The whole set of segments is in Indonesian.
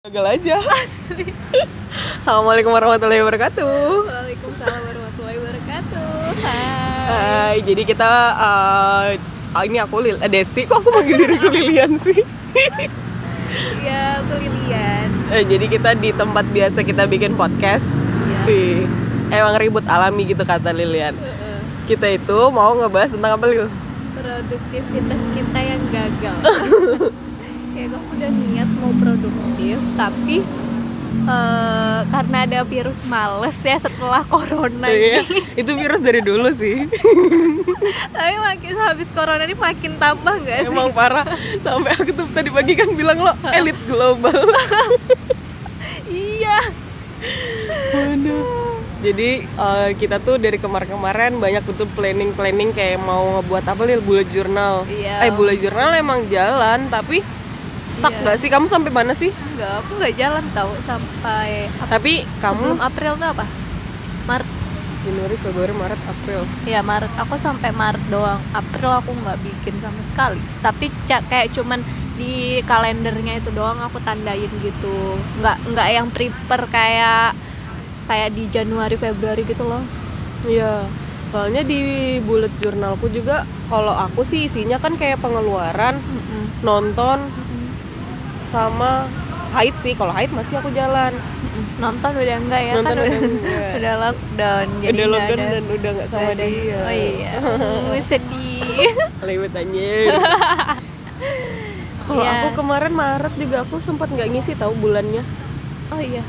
Gagal aja. Asli. Assalamualaikum warahmatullahi wabarakatuh. Waalaikumsalam warahmatullahi wabarakatuh. Hai. Hai, jadi kita ah, ini aku Lil, eh, Desti. Kok aku manggil diriku Lilian sih? Ya, aku Lilian. Eh, jadi kita di tempat biasa kita bikin podcast. Iya. Wih, emang ribut alami gitu kata Lilian. Heeh. Kita itu mau ngebahas tentang apa Lil? Produktivitas kita yang gagal. Kayak aku udah niat mau produktif, tapi eh, karena ada virus males ya setelah corona Iya, ini. itu virus dari dulu sih. tapi makin habis corona ini makin tambah nggak sih? Emang parah. Sampai aku tuh tadi pagi kan bilang lo elit global. Iya. Waduh. Jadi eh, kita tuh dari kemarin-kemarin banyak tuh planning-planning kayak mau ngebuat apa lil bullet journal. Iya. Eh bullet journal emang jalan tapi stuck Iya. gak sih? Kamu sampai mana sih? Enggak, aku nggak jalan tahu sampai Tapi kamu sebelum April tuh apa? Maret. Januari, Februari, Maret, April. Ya Maret, aku sampai Maret doang. April aku nggak bikin sama sekali. Tapi ca- kayak cuman di kalendernya itu doang aku tandain gitu. Nggak nggak yang prepare kayak kayak di Januari Februari gitu loh. Iya. Soalnya di bullet journalku juga kalau aku sih isinya kan kayak pengeluaran, Mm-mm. nonton Mm-mm. Sama haid sih. Kalau haid masih aku jalan. Nonton udah enggak ya Nonton kan udah enggak. udah lockdown jadi udah lockdown ada- dan udah nggak sama ada. dia. Oh iya. Hmm, sedih. Lewat anjir. Kalau Iya. aku kemarin Maret juga aku sempat nggak ngisi tahu bulannya. Oh iya.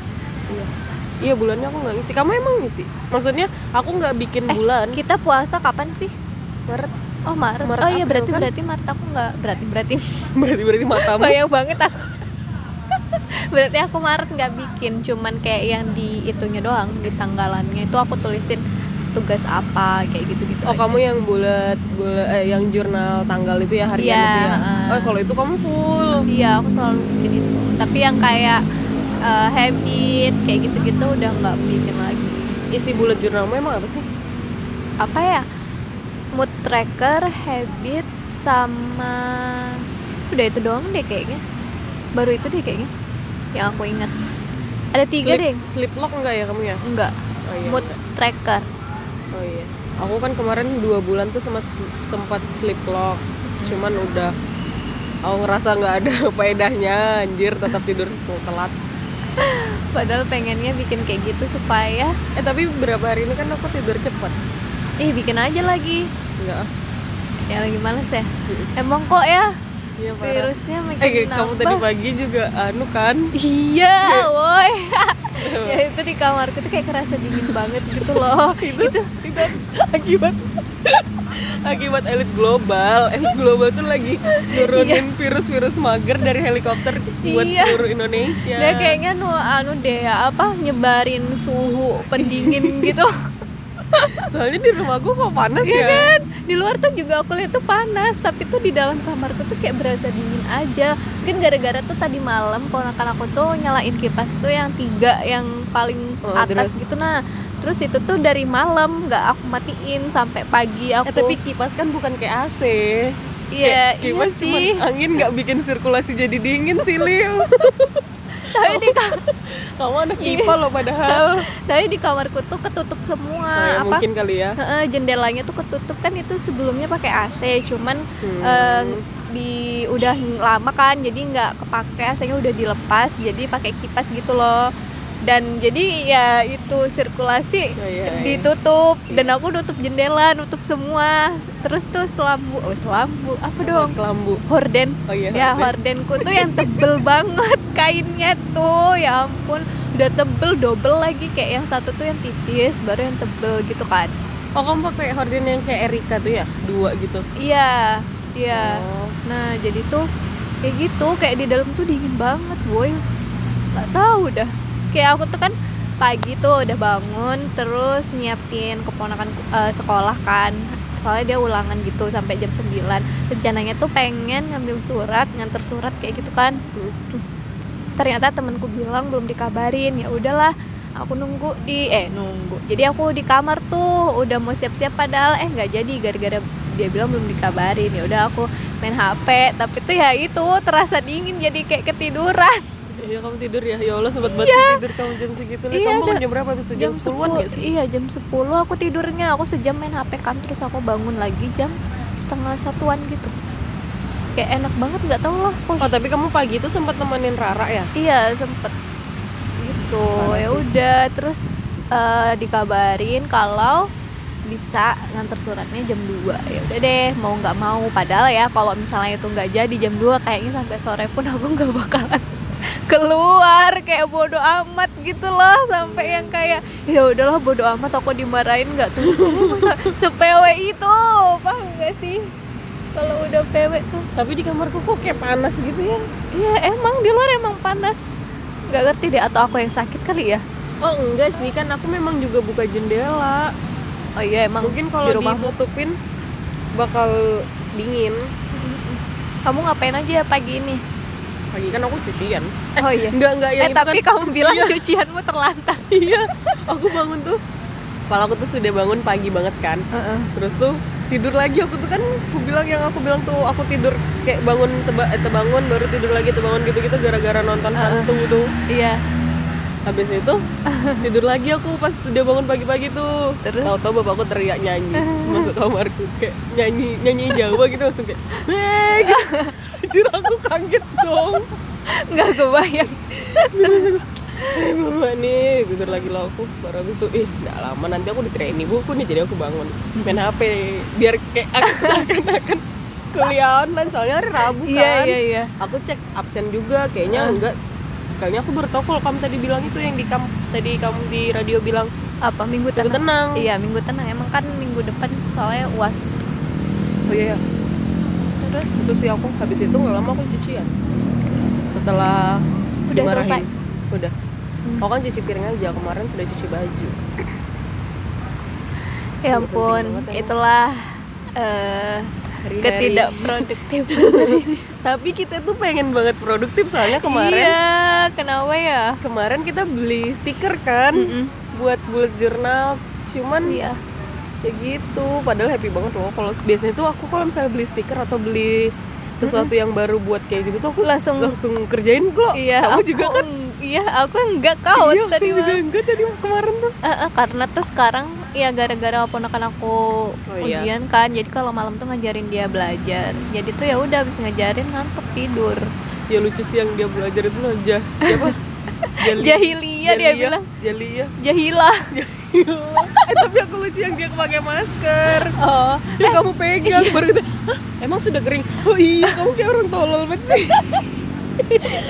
Iya. Iya bulannya aku nggak ngisi. Kamu emang ngisi? Maksudnya aku nggak bikin Eh, bulan. Kita puasa kapan sih? Maret Oh Maret. Maret, oh iya berarti kan? berarti Maret aku nggak berarti berarti berarti berarti matamu. bayang banget aku. berarti aku Maret nggak bikin, cuman kayak yang di itunya doang di tanggalannya itu aku tulisin tugas apa kayak gitu gitu. Oh kamu yang bulat bulat eh, yang jurnal tanggal itu ya harian Iya, itu ya. Oh kalau itu kamu full. Iya aku selalu bikin itu. Tapi yang kayak eh, habit kayak gitu-gitu udah nggak bikin lagi. Isi bulat jurnalmu emang apa sih? Apa ya? Mood tracker, habit, sama udah itu doang deh kayaknya. Baru itu deh kayaknya yang aku ingat. Ada tiga Sleep- deh. Sleep log enggak ya kamu ya? Enggak. Oh iya. Mood tracker. Oh iya. Aku kan kemarin dua bulan tuh sempat sempat sleep log. Cuman udah aku ngerasa nggak ada faedahnya anjir tetap tidur telat. Padahal pengennya bikin kayak gitu supaya Eh tapi berapa hari ini kan aku tidur cepat. Ih bikin aja lagi. Enggak. ah. Ya lagi males ya. Emang kok ya Iya virusnya makin Eh kamu tadi pagi juga anu kan? Iya, woi. ya itu di kamarku tuh kayak kerasa dingin banget gitu loh. itu, itu itu akibat akibat elit global. Elit global tuh lagi nurunin virus-virus mager dari helikopter buat Iya. seluruh Indonesia. dia kayaknya nu anu deh apa nyebarin suhu pendingin gitu loh. Soalnya di rumahku kok panas Iya ya. kan? Di luar tuh juga aku lihat tuh panas, tapi tuh di dalam kamarku tuh kayak berasa dingin aja. Mungkin gara-gara tuh tadi malam ponakan aku tuh nyalain kipas tuh yang tiga yang paling Oh, atas terus? gitu nah. Terus itu tuh dari malam nggak aku matiin sampai pagi aku. Eh tapi kipas kan bukan kayak AC. iya, iya kipas sih. cuman angin nggak bikin sirkulasi jadi dingin sih Lil. Tapi di ka- Kamu anak IPA loh padahal. tapi di kamarku tuh ketutup semua Oh, ya, apa? mungkin kali ya. Jendelanya tuh ketutup kan itu sebelumnya pakai AC, cuman Hmm. eh, di udah lama kan jadi nggak kepake AC-nya udah dilepas jadi pakai kipas gitu loh dan jadi ya itu sirkulasi Oh, iya, iya. ditutup dan aku nutup jendela nutup semua terus tuh selambu oh selambu apa dong kelambu. horden Oh iya. ya horden. hordenku tuh yang tebel banget kainnya tuh ya ampun udah tebel double lagi kayak yang satu tuh yang tipis baru yang tebel gitu kan Oh kamu pakai horden yang kayak Erika tuh ya? Dua gitu. iya iya Oh. Nah jadi tuh kayak gitu kayak di dalam tuh dingin banget boy nggak tahu dah kayak aku tuh kan pagi tuh udah bangun terus nyiapin keponakan eh, sekolah kan. Soalnya dia ulangan gitu sampai jam 9 rencananya tuh pengen ngambil surat nganter surat kayak gitu kan. Ternyata temanku bilang belum dikabarin. Ya udahlah aku nunggu di eh nunggu. Jadi aku di kamar tuh udah mau siap-siap padahal eh nggak jadi gara-gara dia bilang belum dikabarin. Ya udah aku main HP tapi tuh ya itu terasa dingin jadi kayak ketiduran Iya kamu tidur ya, ya Allah sempat banget tidur kamu jam segitu. Lihat, Iya, kamu bangun jam berapa habis itu? Jam, jam 10-an 10 gak sih? iya jam 10 aku tidurnya. Aku sejam main HP kan terus aku bangun lagi jam setengah satuan gitu. Kayak enak banget nggak tahu lah Oh tapi kamu pagi itu sempat nemenin Rara ya? iya sempet. Gitu ya udah. Terus eh, dikabarin kalau bisa nganter suratnya jam 2 ya udah deh mau nggak mau. Padahal ya kalau misalnya itu nggak jadi jam 2 kayaknya sampai sore pun aku nggak bakalan keluar kayak bodoh amat gitu loh sampai yang kayak ya udahlah bodoh amat aku dimarahin nggak tuh masa sepewe itu paham nggak sih? Kalau udah pewe tuh. Tapi di kamarku kok kayak panas gitu ya? Iya emang di luar emang panas. Nggak ngerti deh atau aku yang sakit kali ya? Oh enggak sih, kan aku memang juga buka jendela. oh iya emang Mungkin kalau di ditutupin bakal dingin. kamu ngapain aja pagi ini Pagi kan aku cucian. oh iya Enggak enggak yang eh tapi kan. kamu bilang Iya. cucianmu terlantar iya, aku bangun tuh. Kalau aku tuh sudah bangun pagi banget kan. Heeh. Terus tuh tidur lagi aku tuh kan aku bilang yang aku bilang tuh aku tidur kayak bangun teba, eh, terbangun baru tidur lagi terbangun gitu-gitu gara-gara nonton Heeh. hantu tuh. iya Habis itu tidur lagi aku pas udah bangun pagi-pagi tuh. Terus? Tahu-tahu bapakku teriak nyanyi masuk kamarku kayak nyanyi nyanyi Jawa gitu langsung kayak, "Weh!" gitu. Aku kaget dong. nggak kebayang Eh, mama nih tidur lagi lah aku baru habis itu ih nggak lama nanti aku ditirain ibuku nih jadi aku bangun main HP biar kayak akan-akan kuliah online soalnya hari Rabu kan iya iya iya aku cek absen juga kayaknya Ah. enggak sekalinya aku baru tahu kalau kamu tadi bilang itu yang di kam tadi kamu di radio bilang. Apa minggu Minggu tenang. Tenang iya minggu tenang. Emang kan minggu depan soalnya uas. Oh iya, iya. terus? Itu sih aku habis itu nggak lama aku cucian. Setelah Udah dimarahin. selesai? udah. Hmm. aku kan cuci piring aja. Kemarin sudah cuci baju. Ya ampun banget emang. itulah eh Hari-hari. ketidakproduktifan ini tapi kita tuh pengen banget produktif soalnya kemarin iya kenapa ya? kemarin kita beli stiker kan Mm-mm. buat bullet journal cuman iya. ya gitu padahal happy banget loh. Kalau biasanya tuh aku kalau misalnya beli stiker atau beli sesuatu yang baru buat kayak gitu tuh aku Langsung- langsung kerjain kok. Iya kamu aku juga kan iya aku enggak kau iya, tadi aku juga enggak tadi kemarin tuh. Eh, eh, karena tuh sekarang ya gara-gara ponakan aku Oh, iya. ujian kan jadi kalau malam tuh ngajarin dia belajar. Jadi tuh ya udah habis ngajarin ngantuk tidur. Ya lucu sih yang dia belajar itu loh jah siapa? Jali- Jahilia dia bilang. Jalia jahilah eh tapi aku lucu yang dia pakai masker. Oh. Dia kamu pegang baru gitu Hah, emang sudah kering? Oh iya kamu kayak orang tolol banget sih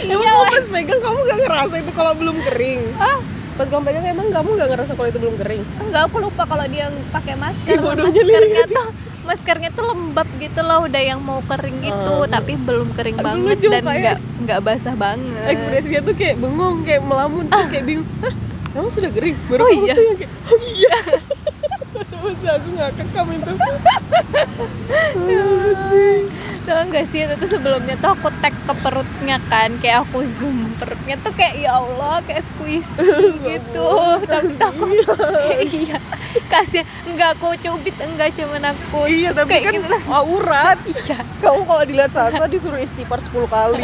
emang kamu pas pegang kamu gak ngerasa itu kalau belum kering? Ah pas kamu pegang emang kamu gak ngerasa kalau itu belum kering? Enggak aku lupa kalau dia pakai masker. Bodohnya maskernya tuh maskernya tuh lembab gitu loh udah yang mau kering gitu Ah. tapi belum kering Aduh, banget lucu, dan kayak- enggak enggak basah banget. Ekspresinya tuh kayak bengong kayak melamun terus kayak bingung Hah, emang sudah kering? Baru Oh, kamu iya. tuh yang kayak oh iya Masa aku ngakak kamu itu. Sih. Tau gak sih itu tuh sebelumnya tuh aku tag ke perutnya kan Kayak aku zoom perutnya tuh kayak ya Allah kayak squeeze gitu. Tapi aku. Iya. Kasih enggak aku cubit enggak cuman aku iya tapi kayak kan gitu. aurat. Iya. Kamu kalau dilihat Sasa disuruh istighfar 10 kali.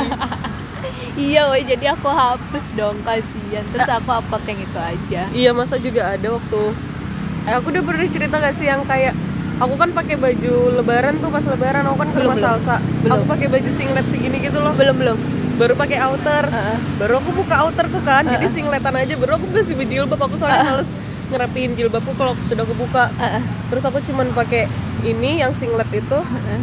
Iya woy jadi aku hapus dong kasihan. Terus aku upload yang itu aja. Iya masa juga ada waktu eh, aku udah pernah cerita gak sih yang kayak aku kan pakai baju lebaran tuh pas lebaran aku kan ke rumah salsa Belum. aku pakai baju singlet segini gitu loh Belum belum baru pakai outer Heeh. baru aku buka outerku kan jadi Uh-uh. singletan aja baru aku kasih berjilbab aku soalnya males ngerapiin jilbabku kalau sudah aku buka Heeh. terus aku cuman pakai ini yang singlet itu Heeh.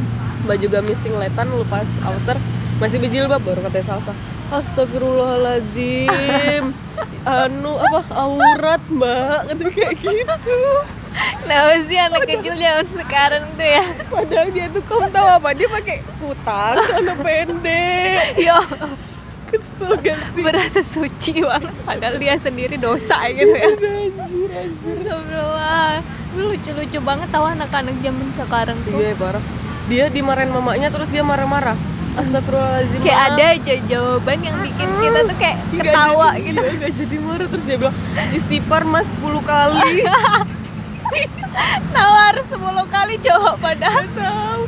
baju gamis singletan lepas outer masih berjilbab baru katanya salsa Astagfirullahalazim anu apa aurat mbak? Dia kayak gitu. Kenapa sih anak kecil zaman sekarang tuh ya? Padahal dia tuh kamu tahu apa? Dia pakai kutang celana pendek. Yo. Kesel gak sih? Berasa suci banget Padahal dia sendiri dosa gitu ya. Anjir anjir. Ini lucu-lucu banget tahu anak-anak zaman sekarang tuh. Iya parah. Dia dimarahin mamanya terus dia marah-marah. Astagfirullahaladzim. Kayak ada aja jawaban yang bikin kita tuh kayak ketawa jadi, gitu. nggak jadi marah terus dia bilang istighfar mas 10 kali. Nawar 10 kali coba padahal. Tahu.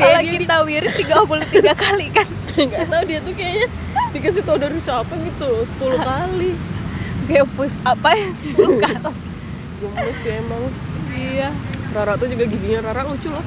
Kalau kita wirid 33 kali kan. Nggak tahu dia tuh kayaknya dikasih tau dari siapa gitu 10 kali. Kayak push apa ya 10 kali. Gemes ya emang. Iya. Rara tuh juga giginya Rara lucu loh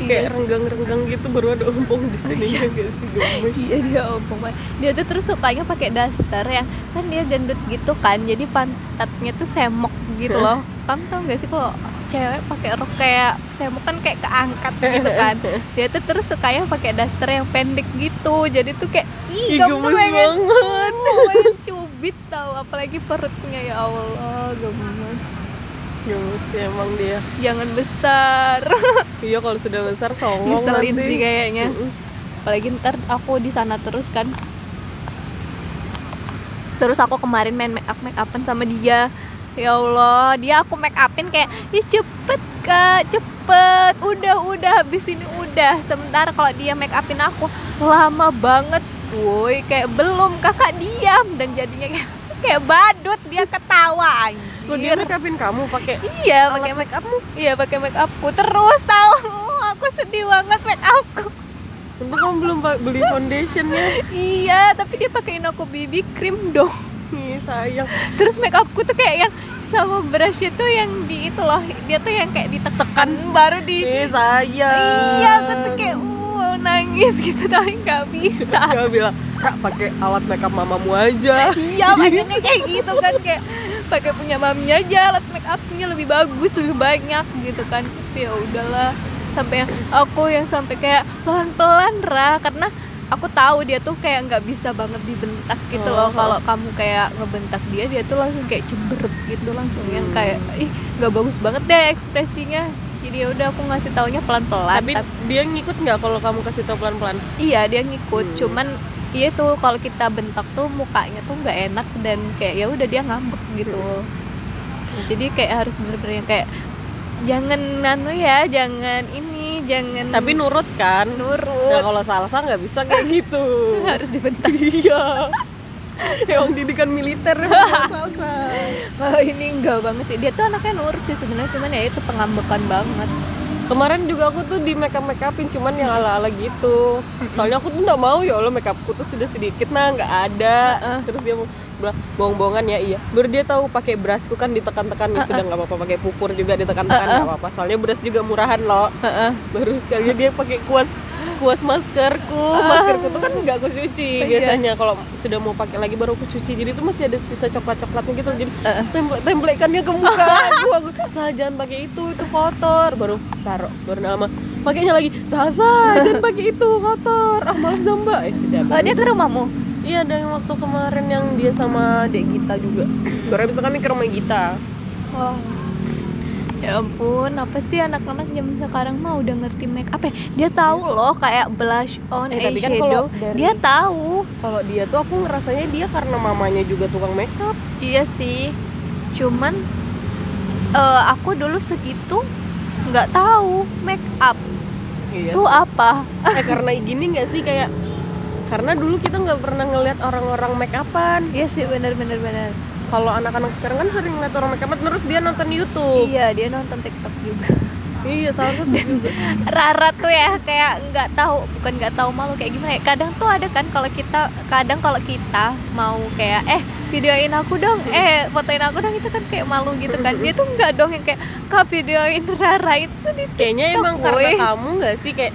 iya kayak renggang-renggang gitu baru ada ompong di sini ya gak sih gemes Iya dia ompong banget. Dia tuh terus sukanya pakai daster yang kan dia gendut gitu kan, jadi pantatnya tuh semok gitu loh. Kamu tau gak sih kalau cewek pakai rok kayak semok kan kayak keangkat gitu kan. Dia tuh terus sukanya pakai daster yang pendek gitu. Jadi tuh kayak Ih, kamu tuh gemes pengen banget. pengen cubit tau apalagi perutnya ya Allah gemes. Gemes ya emang dia. Jangan besar. iya kalau sudah besar songong Ngeselin nanti. sih kayaknya. Apalagi ntar aku di sana terus kan. Terus aku kemarin main make up make upan sama dia. Ya Allah dia aku make upin kayak ih cepet kak cepet. Udah udah habis ini udah. Sementara kalau dia make upin aku lama banget. Woi kayak belum kakak diam. Dan jadinya kayak kayak badut dia ketawa Kok dia anjir make upin kamu pakai iya pakai make upmu iya pakai make upku terus tahu aku sedih banget make upku Untung kamu belum beli foundationnya. Iya, tapi dia pakein aku BB cream dong. Ih, sayang. Terus make upku tuh kayak yang sama brushnya tuh yang di itu loh, dia tuh yang kayak ditekan baru di. Ih, sayang. Iya, aku tuh kayak wow nangis gitu tapi nggak bisa. Coba bilang, Kak pakai alat makeup mamamu aja Iya, makanya kayak gitu kan kayak pakai punya mami aja alat make upnya lebih bagus lebih banyak gitu kan tapi ya udahlah sampai yang aku yang sampai kayak pelan pelan ra karena aku tahu dia tuh kayak nggak bisa banget dibentak gitu loh Oh. kalau kamu kayak ngebentak dia dia tuh langsung kayak cemberut gitu langsung yang Hmm. kayak ih nggak bagus banget deh ekspresinya jadi ya udah aku ngasih taunya pelan pelan Tapi dia ngikut nggak kalau kamu kasih tau pelan-pelan? iya dia ngikut Hmm. cuman iya tuh kalau kita bentak tuh mukanya tuh nggak enak dan kayak ya udah dia ngambek gitu. Hmm. jadi kayak harus bener-bener yang kayak jangan nanu ya jangan ini jangan Tapi nurut kan? Nah nurut kalau salsa nggak bisa kayak gitu. Harus dibentak. Iya. Emang didikan militer salsa. Oh, ini enggak banget sih. Dia tuh anaknya nurut sih sebenarnya cuman ya itu pengambekan banget Kemarin juga aku tuh di make up make upin cuman yang ala ala gitu. Soalnya aku tuh nggak mau ya Allah make upku tuh sudah sedikit nah nggak ada. Terus dia mau bilang bohong-bohongan ya iya. Baru dia tahu pakai brushku kan ditekan-tekan ya sudah nggak apa-apa pakai pupur juga ditekan-tekan nggak apa-apa. Soalnya brush juga murahan loh. Heeh. Baru sekali dia pakai kuas kuas maskerku. Maskerku tuh kan nggak aku cuci Iya. biasanya kalau sudah mau pakai lagi baru aku cuci. Jadi tuh masih ada sisa coklat-coklatnya gitu. Jadi Heeh. template templekannya ke muka aku aku "Sah, jangan pakai itu itu kotor baru taruh baru nama pakainya lagi Sasa jangan pakai itu kotor ah males dong mbak eh sudah oh dia ke rumahmu iya ada yang waktu kemarin yang dia sama dek Gita juga baru habis itu kami ke rumah Gita Wah. Ya ampun, apa sih anak-anak zaman sekarang mah udah ngerti make up ya? Dia tahu loh kayak blush on, Eh, tapi kan eyeshadow. kalau dari- Dia tahu. kalau dia tuh aku ngerasanya dia karena mamanya juga tukang makeup Iya sih. Cuman eh, aku dulu segitu nggak tahu make up iya tuh apa. eh karena gini nggak sih kayak karena dulu kita nggak pernah ngeliat orang-orang make upan Iya sih benar-benar benar. Kalau anak-anak sekarang kan sering ngeliat orang make upan terus dia nonton YouTube Iya, dia nonton TikTok juga. iya salah satu juga Rara tuh ya kayak nggak tahu, bukan nggak tahu malu kayak gimana ya. Kadang tuh ada kan kalau kita kadang kalau kita mau kayak eh videoin aku dong, eh fotoin aku dong itu kan kayak malu gitu kan. Dia tuh nggak dong yang kayak kak videoin Rara itu di kayaknya TikTok, emang karena woy." kamu nggak sih kayak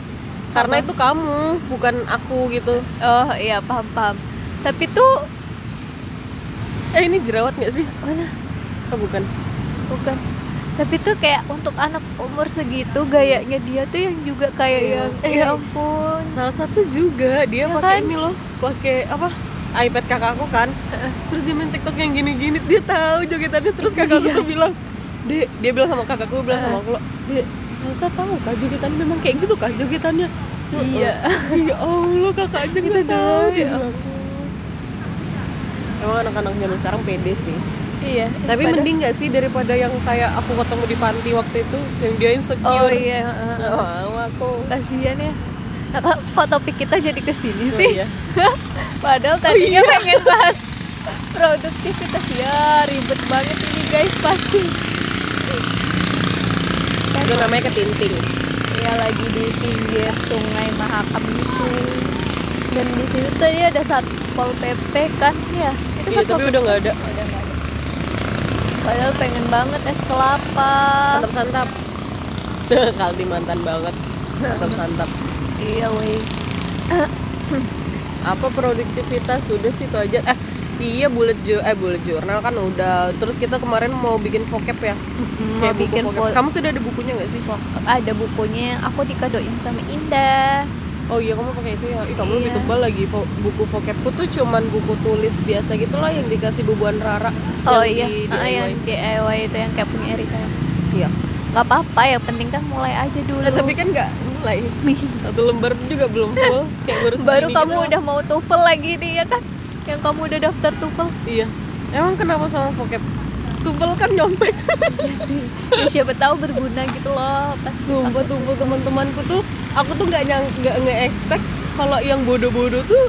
karena Apa? itu kamu bukan aku gitu Oh iya paham paham. Tapi tuh eh ini jerawat nggak sih mana oh, bukan bukan. Tapi tuh kayak untuk anak umur segitu gayanya dia tuh yang juga kayak Iya. yang Eh, ya ampun. salah satu juga dia Ya pakai kan? ini loh pakai apa iPad kakakku kan terus dia main TikTok yang gini-gini dia tahu jogetannya terus kakakku Iya. tuh bilang dek dia bilang sama kakakku bilang sama aku dek Salsa tahu kak jogetannya memang kayak gitu kak jogetannya Iya. ya Allah kakak aja Kita nggak tahu dia ya. Emang anak-anak zaman sekarang pede sih Iya. tapi daripada- mending gak sih daripada yang kayak aku ketemu di panti waktu itu yang dia insecure Oh iya. heeh. mau aku kasihan ya nah, kok, topik kita jadi ke sini Oh, sih iya. padahal tadinya iya. pengen bahas produktivitas ya ribet banget ini guys pasti itu namanya ketinting ya lagi di pinggir sungai Mahakam itu dan di situ tadi ada satpol pp kan ya itu Iya, tapi udah nggak ada. Udah nggak ada padahal pengen banget es kelapa Santap-santap. Tuh, Kalimantan banget. Santap-santap. iya woi Apa produktivitas sudah sih itu aja. Eh, iya bullet jo eh bullet journal kan udah. Terus kita kemarin mau bikin vocab ya. mau bikin vocab. Kamu sudah ada bukunya nggak sih? Wah. ada bukunya aku dikadoin sama Indah Oh iya kamu pakai itu ya. Ih, kamu lebih Iya. tebal lagi buku vocabku tuh cuman buku tulis biasa gitu lah yang dikasih bubuan Rara. oh yang iya di Ah, yang DIY. DIY itu yang kayak punya Erika ya Iya. nggak apa-apa ya penting kan mulai aja dulu Nah, tapi kan nggak mulai. Satu lembar juga belum full. Kayak baru baru segini kamu gitu. udah mau TOEFL lagi nih ya kan yang kamu udah daftar TOEFL Iya. Emang kenapa sama vocab? Tupel kan nyontek. Iya sih ya, siapa tahu berguna gitu loh pas Sumpah tumpel teman-temanku tuh, aku tuh nggak nyang nggak nge-expect kalau yang bodoh-bodoh tuh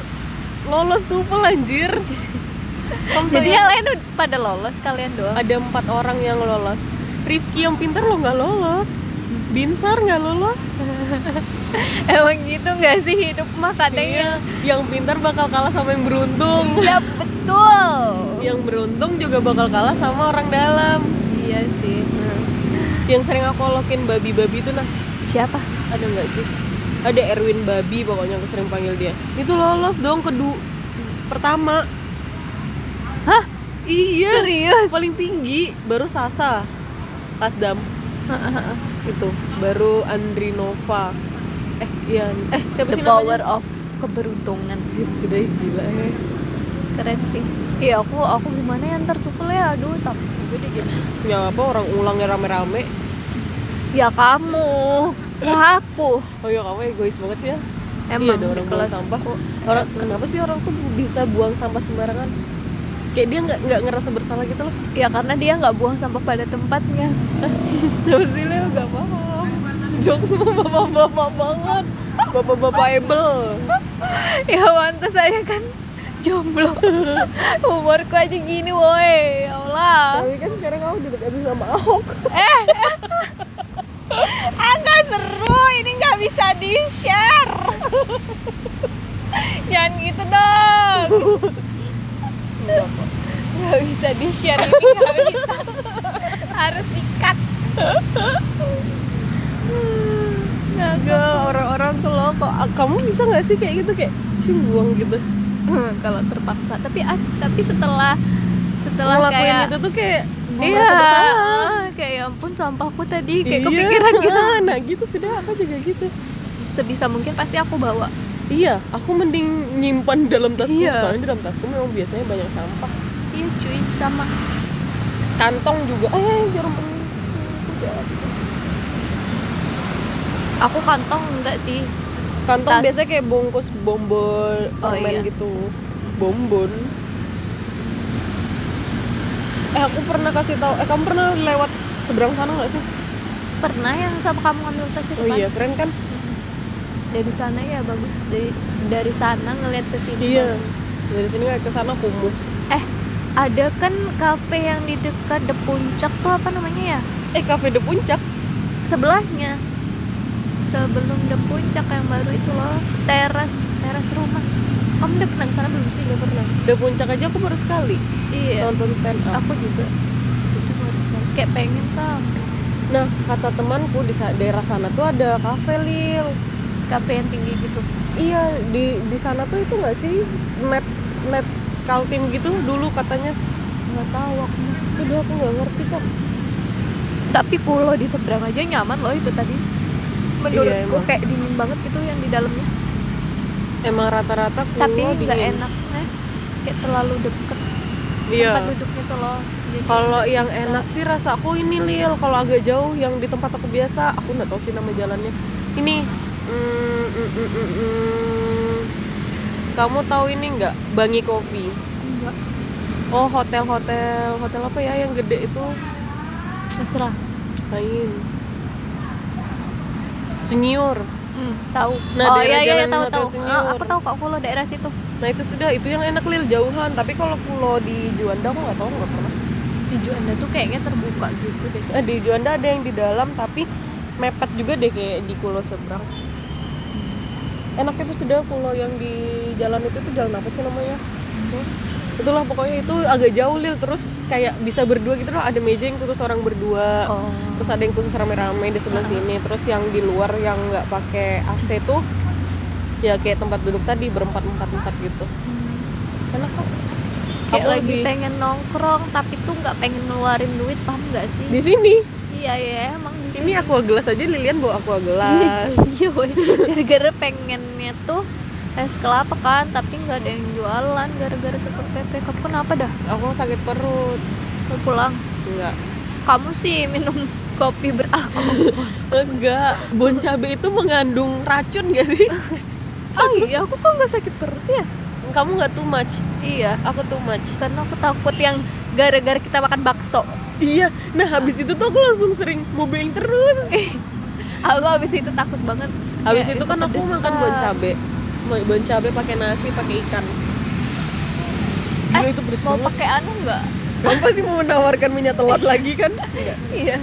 lolos tupel anjir. Jadi yang lain pada lolos kalian doang ada empat orang yang lolos. Rifki yang pintar lo nggak lolos. Binsar nggak lolos. emang gitu nggak sih hidup mah kadang Iya. yang Yang pintar bakal kalah sama yang beruntung. ya betul Yang beruntung juga bakal kalah sama orang dalam. iya sih Yang sering aku lokin babi-babi itu nah siapa ada nggak sih? Ada Erwin Babi pokoknya aku sering panggil dia. Itu lolos dong kedua pertama. Hah? Iya. Serius? Paling tinggi baru Sasa. Kasdam. Itu baru Andri Nova. Eh iya. Eh siapa the sih power namanya of keberuntungan. Itu sudah gila ya. Keren sih. Iya aku aku gimana ya? Ntar ya. Aduh takut. Juga deh ya apa orang ulangnya rame-rame. Ya kamu ya aku. Oh ya kamu egois banget sih ya. Emang ada di orang buang kelas sampah. aku. Orang kelas- kenapa sih orang tuh bisa buang sampah sembarangan? Kayak dia nggak nggak ngerasa bersalah gitu loh. Ya karena dia nggak buang sampah pada tempatnya. Kenapa sih Leo gak paham Jok semua bapak-bapak banget. Bapak-bapak able. Ya pantas saya kan. Jomblo. Umurku aja gini woi. Ya Allah. Tapi kan sekarang kamu abis sama Ahok. Eh agak seru ini nggak bisa di share jangan gitu dong. Nggak bisa di share ini nggak bisa. Harus dikat nggak orang-orang tuh loh kok Kamu bisa gak sih kayak gitu Kayak cium gitu? Kalau terpaksa tapi ad- tapi setelah setelah Ngelakuin kayak itu tuh kayak iya ah, kayak ya ampun sampahku tadi kayak Iya. kepikiran gitu. Nah gitu sudah aku juga gitu. Sebisa mungkin pasti aku bawa. Iya, aku mending nyimpan dalam tasku Iya. Soalnya di dalam tasku memang biasanya banyak sampah. Iya cuy sama. Kantong juga. Eh, jarum Udah. aku kantong enggak sih. Kantong Tas. biasanya kayak bungkus bonbon Oh, permen iya. gitu. Bonbon Eh aku pernah kasih tahu Eh kamu pernah lewat seberang sana nggak sih? pernah yang sama kamu ngambil tas itu Oh kan? iya keren kan? dari sana ya bagus. Dari dari sana ngeliat ke sini. Iya. Dari sini ke sana kumuh eh ada kan kafe yang di dekat de puncak tuh apa namanya ya? Eh cafe de puncak? Sebelahnya. Sebelum de puncak yang baru itu loh. Teras teras rumah kamu udah pernah ke sana belum sih? Udah pernah? De puncak aja aku baru sekali. Iya. Nonton stand up. Aku juga. Itu baru sekali. Kayak pengen kan Nah kata temanku di daerah sana tuh ada cafe Lil. Kafe yang tinggi gitu? Iya di di sana tuh itu nggak sih? Net net kaltim gitu dulu katanya. Nggak tahu aku. Itu udah aku nggak ngerti kok tapi pulau di seberang aja nyaman loh itu tadi. Menurutku Iya, emang. kayak dingin banget gitu yang di dalamnya emang rata-rata tapi nggak enak eh kayak terlalu deket. Iya. Tempat duduknya tuh loh. Kalau yang bisa. enak sih rasa aku ini lil. Kalau agak jauh yang di tempat aku biasa aku nggak tahu sih nama jalannya. Ini mm, mm, mm, mm, mm. kamu tahu ini nggak? Bangi Coffee enggak. Oh hotel hotel hotel apa ya yang gede itu? Terserah lain. Senior hmm, tahu. Nah, oh iya iya jalan tahu tahu. Ah, aku tahu kok pulau daerah situ. Nah itu sudah itu yang enak lil jauhan. Tapi kalau pulau di Juanda aku nggak tahu nggak pernah. Di Juanda tuh kayaknya terbuka gitu deh. Eh, di Juanda ada yang di dalam tapi mepet juga deh kayak di Pulau seberang. Enaknya tuh sudah kalau yang di jalan itu tuh jalan apa sih namanya itulah pokoknya itu agak jauh lil. Terus kayak bisa berdua gitu loh. Ada meja yang khusus orang berdua. Oh. Terus ada yang khusus rame-rame di sebelah sini. Terus yang di luar yang nggak pakai AC tuh ya kayak tempat duduk tadi berempat empat empat gitu. Enak kok. Kayak Aku lagi pengen nongkrong tapi tuh nggak pengen ngeluarin duit paham nggak sih? Di sini? Iya ya emang di ini aqua gelas aja Lilian bawa aqua gelas. Iya gara-gara pengennya tuh es kelapa kan tapi nggak ada yang jualan gara-gara satpol pp kamu kenapa dah? Aku sakit perut. Mau pulang? Enggak. Kamu sih minum kopi beralkohol enggak. Bon cabe itu mengandung racun gak sih? Oh iya aku kok nggak sakit perut ya? Kamu nggak too much? Iya. Aku too much. Karena aku takut yang gara-gara kita makan bakso. Iya. Nah habis itu tuh aku langsung sering mau being terus. Aku habis itu takut banget. Habis Ya, itu kan aku pedesan. makan bon cabe bon cabe pakai nasi pakai ikan. Gila, Eh, itu pedes mau banget. pakai anu nggak? Kamu pasti mau menawarkan minyak telur lagi kan? Enggak iya.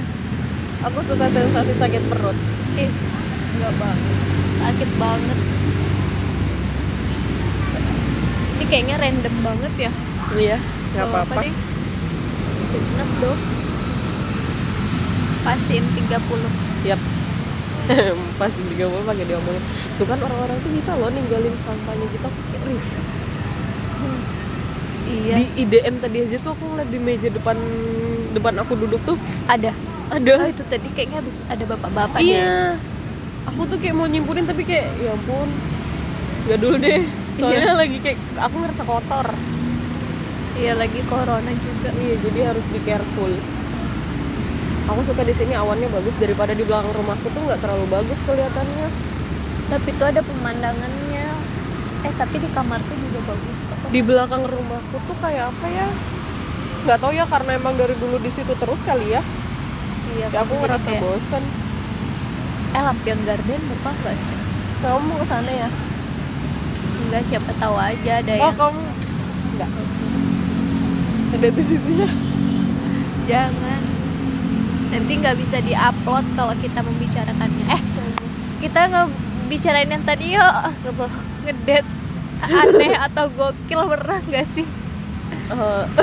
Aku suka sensasi sakit perut. Ih nggak banget sakit banget. Ini kayaknya random banget ya. Iya nggak Gak apa-apa. genap dong. Pasin 30 Yap. Pasti juga boleh pakai diomongin. Tuh kan orang-orang tuh bisa loh ninggalin sampahnya kita pakai risih. iya Di IDM tadi aja tuh aku ngeliat di meja depan depan aku duduk tuh ada oh ada. itu tadi kayaknya habis ada bapak-bapak deh iya. Aku tuh kayak mau nyimpunin tapi kayak ya ampun. Gak dulu deh. Soalnya lagi kayak aku ngerasa kotor. iya lagi corona juga Iya, jadi harus be careful. Aku suka di sini awannya bagus. Daripada di belakang rumahku tuh nggak terlalu bagus kelihatannya. tapi itu ada pemandangannya. Eh tapi di kamarku juga bagus kok. Di belakang rumahku tuh kayak apa ya? Nggak tahu ya karena emang dari dulu di situ terus kali ya. Iya ya aku ngerasa kayak, bosen. Eh Lampion Garden buka nggak sih? Kamu mau ke sana ya? Enggak siapa tahu aja ada oh yang kamu nggak ada di situ ya? Jangan nanti nggak bisa diupload kalau kita membicarakannya. Eh kita nggak bicarain yang tadi yuk. Ngedet. Aneh atau gokil pernah nggak sih? Eh.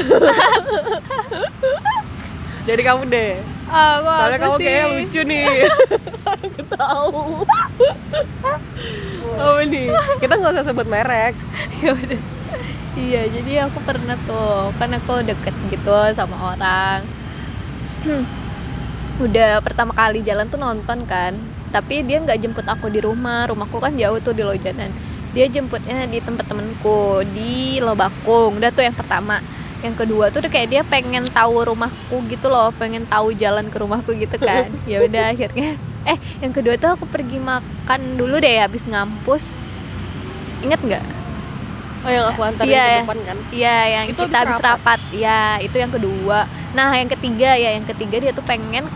dari kamu deh. Aku soalnya kamu sih? kayak lucu nih. Aku tahu apa nih? Kita nggak usah sebut merek. Ya udah. Iya jadi aku pernah tuh kan aku deket gitu sama orang. Hmm. udah pertama kali jalan tuh nonton kan tapi dia nggak jemput aku di rumah. Rumahku kan jauh tuh di Lojanan. Dia jemputnya di tempat temenku di Lobakung. Udah tuh yang pertama. Yang kedua tuh udah kayak dia pengen tahu rumahku gitu loh pengen tahu jalan ke rumahku gitu kan. Ya udah akhirnya. Eh yang kedua tuh aku pergi makan dulu deh habis ngampus. Inget nggak? Oh yang aku antarin Iya, ke depan kan? Iya, yang Itu kita habis habis rapat. Ya, itu yang kedua. Nah, yang ketiga ya, yang ketiga dia tuh pengen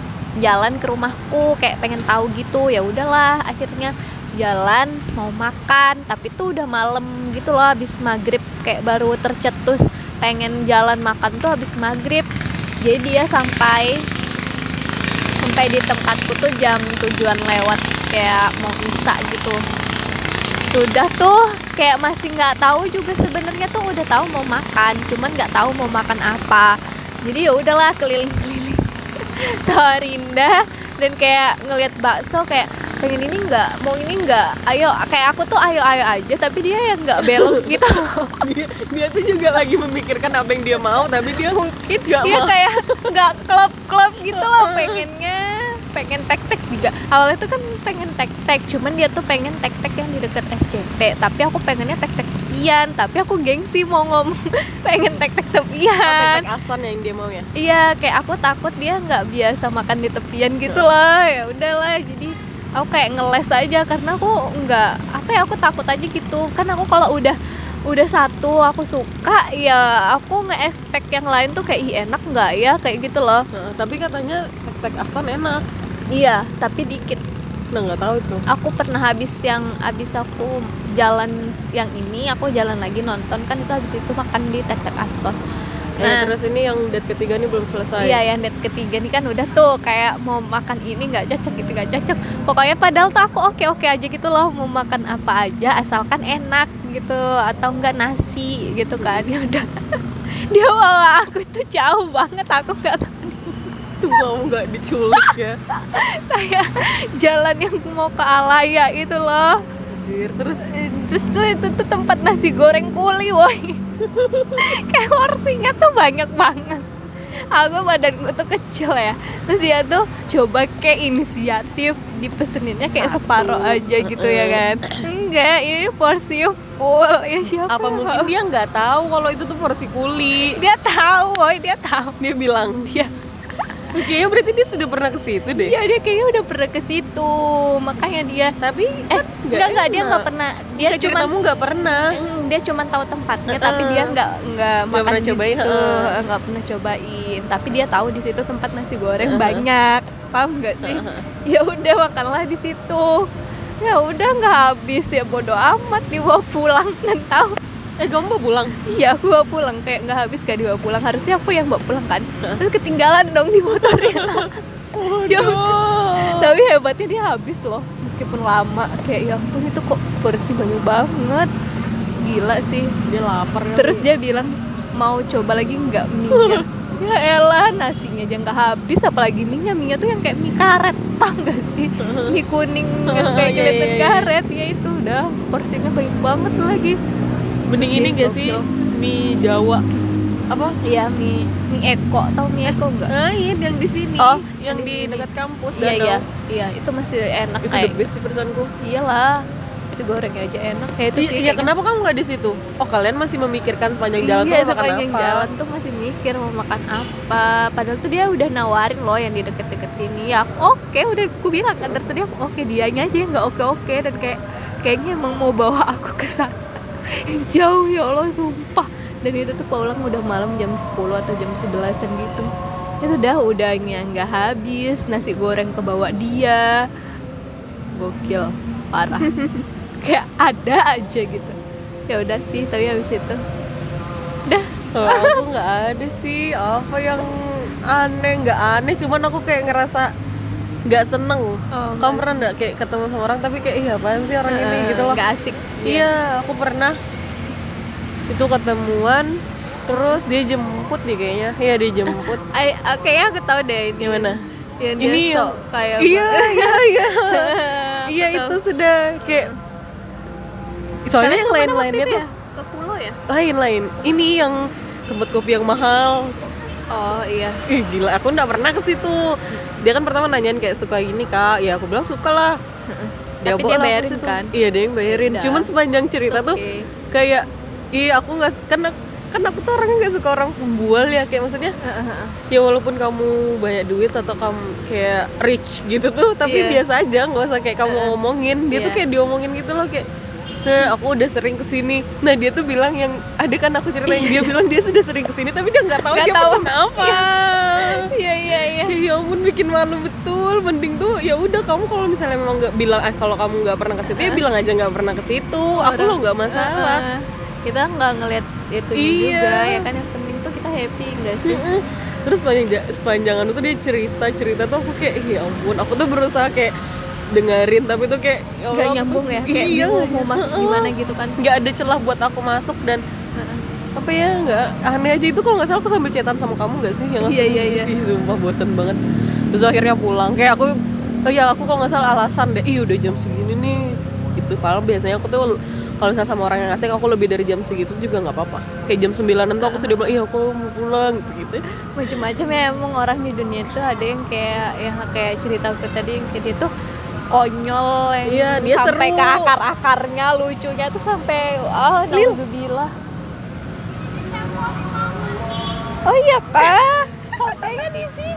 jalan ke rumahku, kayak pengen tahu gitu. Ya udahlah, akhirnya jalan mau makan, tapi tuh udah malam gitu loh, habis maghrib kayak baru tercetus pengen jalan makan tuh habis maghrib. Jadi dia sampai sampai di tempatku tuh jam tujuan lewat kayak mau bisa gitu sudah tuh kayak masih nggak tahu juga sebenarnya tuh udah tahu mau makan cuman nggak tahu mau makan apa jadi ya udahlah keliling-keliling Samarinda dan kayak ngelihat bakso kayak pengen ini nggak? Mau ini nggak? Ayo kayak aku tuh ayo ayo aja tapi dia yang nggak belok gitu. Dia, dia tuh juga lagi memikirkan apa yang dia mau tapi dia mungkin Nggak dia mau. kayak nggak klub klub gitu loh pengennya pengen tek tek juga. Awalnya tuh kan pengen tek tek cuman dia tuh pengen tek tek yang di deket SCP tapi aku pengennya tek tek tepian tapi aku gengsi mau ngomong. Pengen tek tek tepian tek Aston yang dia mau ya? Iya kayak aku takut dia nggak biasa makan di tepian gitu loh. Ya udahlah jadi aku kayak ngeles aja karena aku nggak apa ya aku takut aja gitu. Kan aku kalau udah udah satu aku suka ya aku nge-expect yang lain tuh kayak Ih, enak nggak ya? Kayak gitu loh. Nah, tapi katanya tek tek Aston enak iya tapi dikit nah nggak tahu tuh aku pernah habis yang habis aku jalan yang ini aku jalan lagi nonton kan itu habis itu makan di tek tek Aston Eh, Nah. terus ini yang date ketiga nih belum selesai. Iya yang date ketiga nih kan udah tuh kayak mau makan ini nggak cocok gitu nggak cocok pokoknya padahal tuh aku oke oke aja gitu loh mau makan apa aja asalkan enak gitu atau enggak nasi gitu kan ya udah dia bawa aku tuh jauh banget aku nggak tahu Tuh kamu nggak diculik ya. kayak jalan yang mau ke Alaya itu loh. Anjir, terus? Terus tuh itu tuh tempat nasi goreng kuli woi. Kayak porsinya tuh banyak banget. Aku badanku tuh kecil ya. Terus dia tuh coba kayak inisiatif dipeseninnya kayak Satu. separuh aja gitu ya kan. Enggak ini porsi full. Ya siapa apa yang mungkin mau? dia nggak tahu kalau itu tuh porsi kuli. dia tahu woi dia tahu. Dia bilang, dia kayaknya berarti dia sudah pernah ke situ deh. Iya dia kayaknya udah pernah ke situ. Makanya dia Tapi eh enggak enggak dia enak. nggak pernah. dia cuma ceritamu nggak pernah. Mm, dia cuma tahu tempatnya Heeh. tapi dia nggak nggak makan pernah di cobain, situ. nggak pernah cobain. Tapi dia tahu di situ tempat nasi goreng Heeh. banyak. Paham nggak sih? Ya udah makanlah di situ. Ya udah nggak habis. Ya bodoh amat dibawa pulang. Dan tahu Eh kamu mau pulang? iya aku bawa pulang. Kayak nggak habis gak dibawa pulang. Harusnya aku yang bawa pulang kan. Terus ketinggalan dong di motornya Ya. Waduh. tapi hebatnya dia habis loh. Meskipun lama kayak ya ampun itu kok porsi banyak banget. Gila sih. Dia lapar kali. Terus dia bilang mau coba lagi nggak mie Ya elah nasinya aja nggak habis. Apalagi mie nya mie tuh yang kayak mie karet paham gak sih? Mie kuning yang kayak Iya, kelihatan iya, iya. karet. Ya itu udah porsinya banyak banget lagi mending ini gak sih? mie Jawa. Apa? Iya mie mie eko. Tau mie eko enggak Lain yang di sini, Oh, yang di di dekat kampus iya danau. iya. Iya itu masih enak Itu kayak. the best sih persanku. iyalah si gorengnya aja enak. Kayak itu Iya, sih iya, kenapa kamu nggak di situ? Oh, kalian masih memikirkan sepanjang jalan iya, tuh sepanjang apa? jalan tuh masih mikir mau makan apa. Padahal tuh dia udah nawarin loh yang di deket-deket sini. Ya oke udah aku bilang kan dari tadi aku oke dianya aja yang nggak oke oke dan kayak kayaknya emang mau bawa aku ke sana jauh ya Allah sumpah. Dan itu tuh pulang udah malam jam 10 atau jam 11 dan gitu. Itu udah udahnya nggak habis. Nasi goreng kebawa dia. Gokil parah. Kayak ada aja gitu. Ya udah sih tapi habis itu. Udah Kalau aku nggak ada sih. Apa yang aneh nggak aneh. Cuman aku kayak ngerasa nggak seneng. Oh, kamu nggak- pernah nggak kayak ketemu sama orang tapi kayak iya apaan sih orang ini? Gitu loh. nggak asik. Iya aku pernah. Itu ketemuan terus dia jemput nih kayaknya. Iya dia jemput. Ay, ah, kayaknya aku tahu deh ini. Gimana? yang dia Ini yang- kayak iya iya iya. Iya tahu. itu sudah kayak soalnya Kalian yang lain-lainnya itu tuh ya? ke pulau ya? Lain-lain. Ini yang tempat kopi yang mahal. Oh iya. Ih gila, aku nggak pernah ke situ. Dia kan pertama nanyain kayak suka ini kak, ya aku bilang suka lah. Tapi dia lah aku bayarin situ. kan? Iya dia yang bayarin. Udah. Cuman sepanjang cerita It's tuh okay. kayak, iya aku nggak kan kan aku tuh orangnya nggak suka orang pembual ya kayak maksudnya Heeh. ya walaupun kamu banyak duit atau kamu kayak rich gitu tuh tapi Iya. biasa aja nggak usah kayak kamu ngomongin dia tuh Iya. kayak diomongin gitu loh kayak Nah, aku udah sering ke sini. Nah, dia tuh bilang yang ada kan aku ceritain dia bilang dia sudah sering ke sini tapi dia nggak tahu Nggak dia tahu. pesen apa. iya iya iya ya ampun bikin malu betul mending tuh ya udah kamu kalau misalnya memang nggak bilang ah, kalau kamu nggak pernah ke situ ya bilang aja nggak pernah ke situ aku lo nggak masalah Heeh. kita nggak ngelihat itu Iya. juga ya kan yang penting tuh kita happy enggak sih Mm-mm. terus sepanjang ja- sepanjangan itu dia cerita cerita tuh aku kayak ya ampun aku tuh berusaha kayak dengerin tapi tuh kayak ya nggak Allah, nyambung ya kayak iya, bingung mau masuk Heeh. gimana gitu kan. Nggak ada celah buat aku masuk dan Heeh. apa ya nggak aneh aja itu kalau nggak salah aku sambil cetan sama kamu nggak sih yang Iya, iya, iya. Sumpah bosen banget. Terus akhirnya pulang. Kayak aku oh ya aku kalau nggak salah alasan deh ih udah jam segini nih. Gitu padahal biasanya aku tuh kalau misalnya sama orang yang asing aku lebih dari jam segitu juga nggak apa-apa. Kayak jam 9 tuh aku sudah bilang iya aku mau pulang gitu. Macam-macam ya emang orang di dunia itu ada yang kayak yang kayak cerita aku tadi yang kayak dia tuh konyol yang iya, dia sampai seru. ke akar-akarnya lucunya tuh sampai oh nauzubillah Oh iya pak, katanya di sini.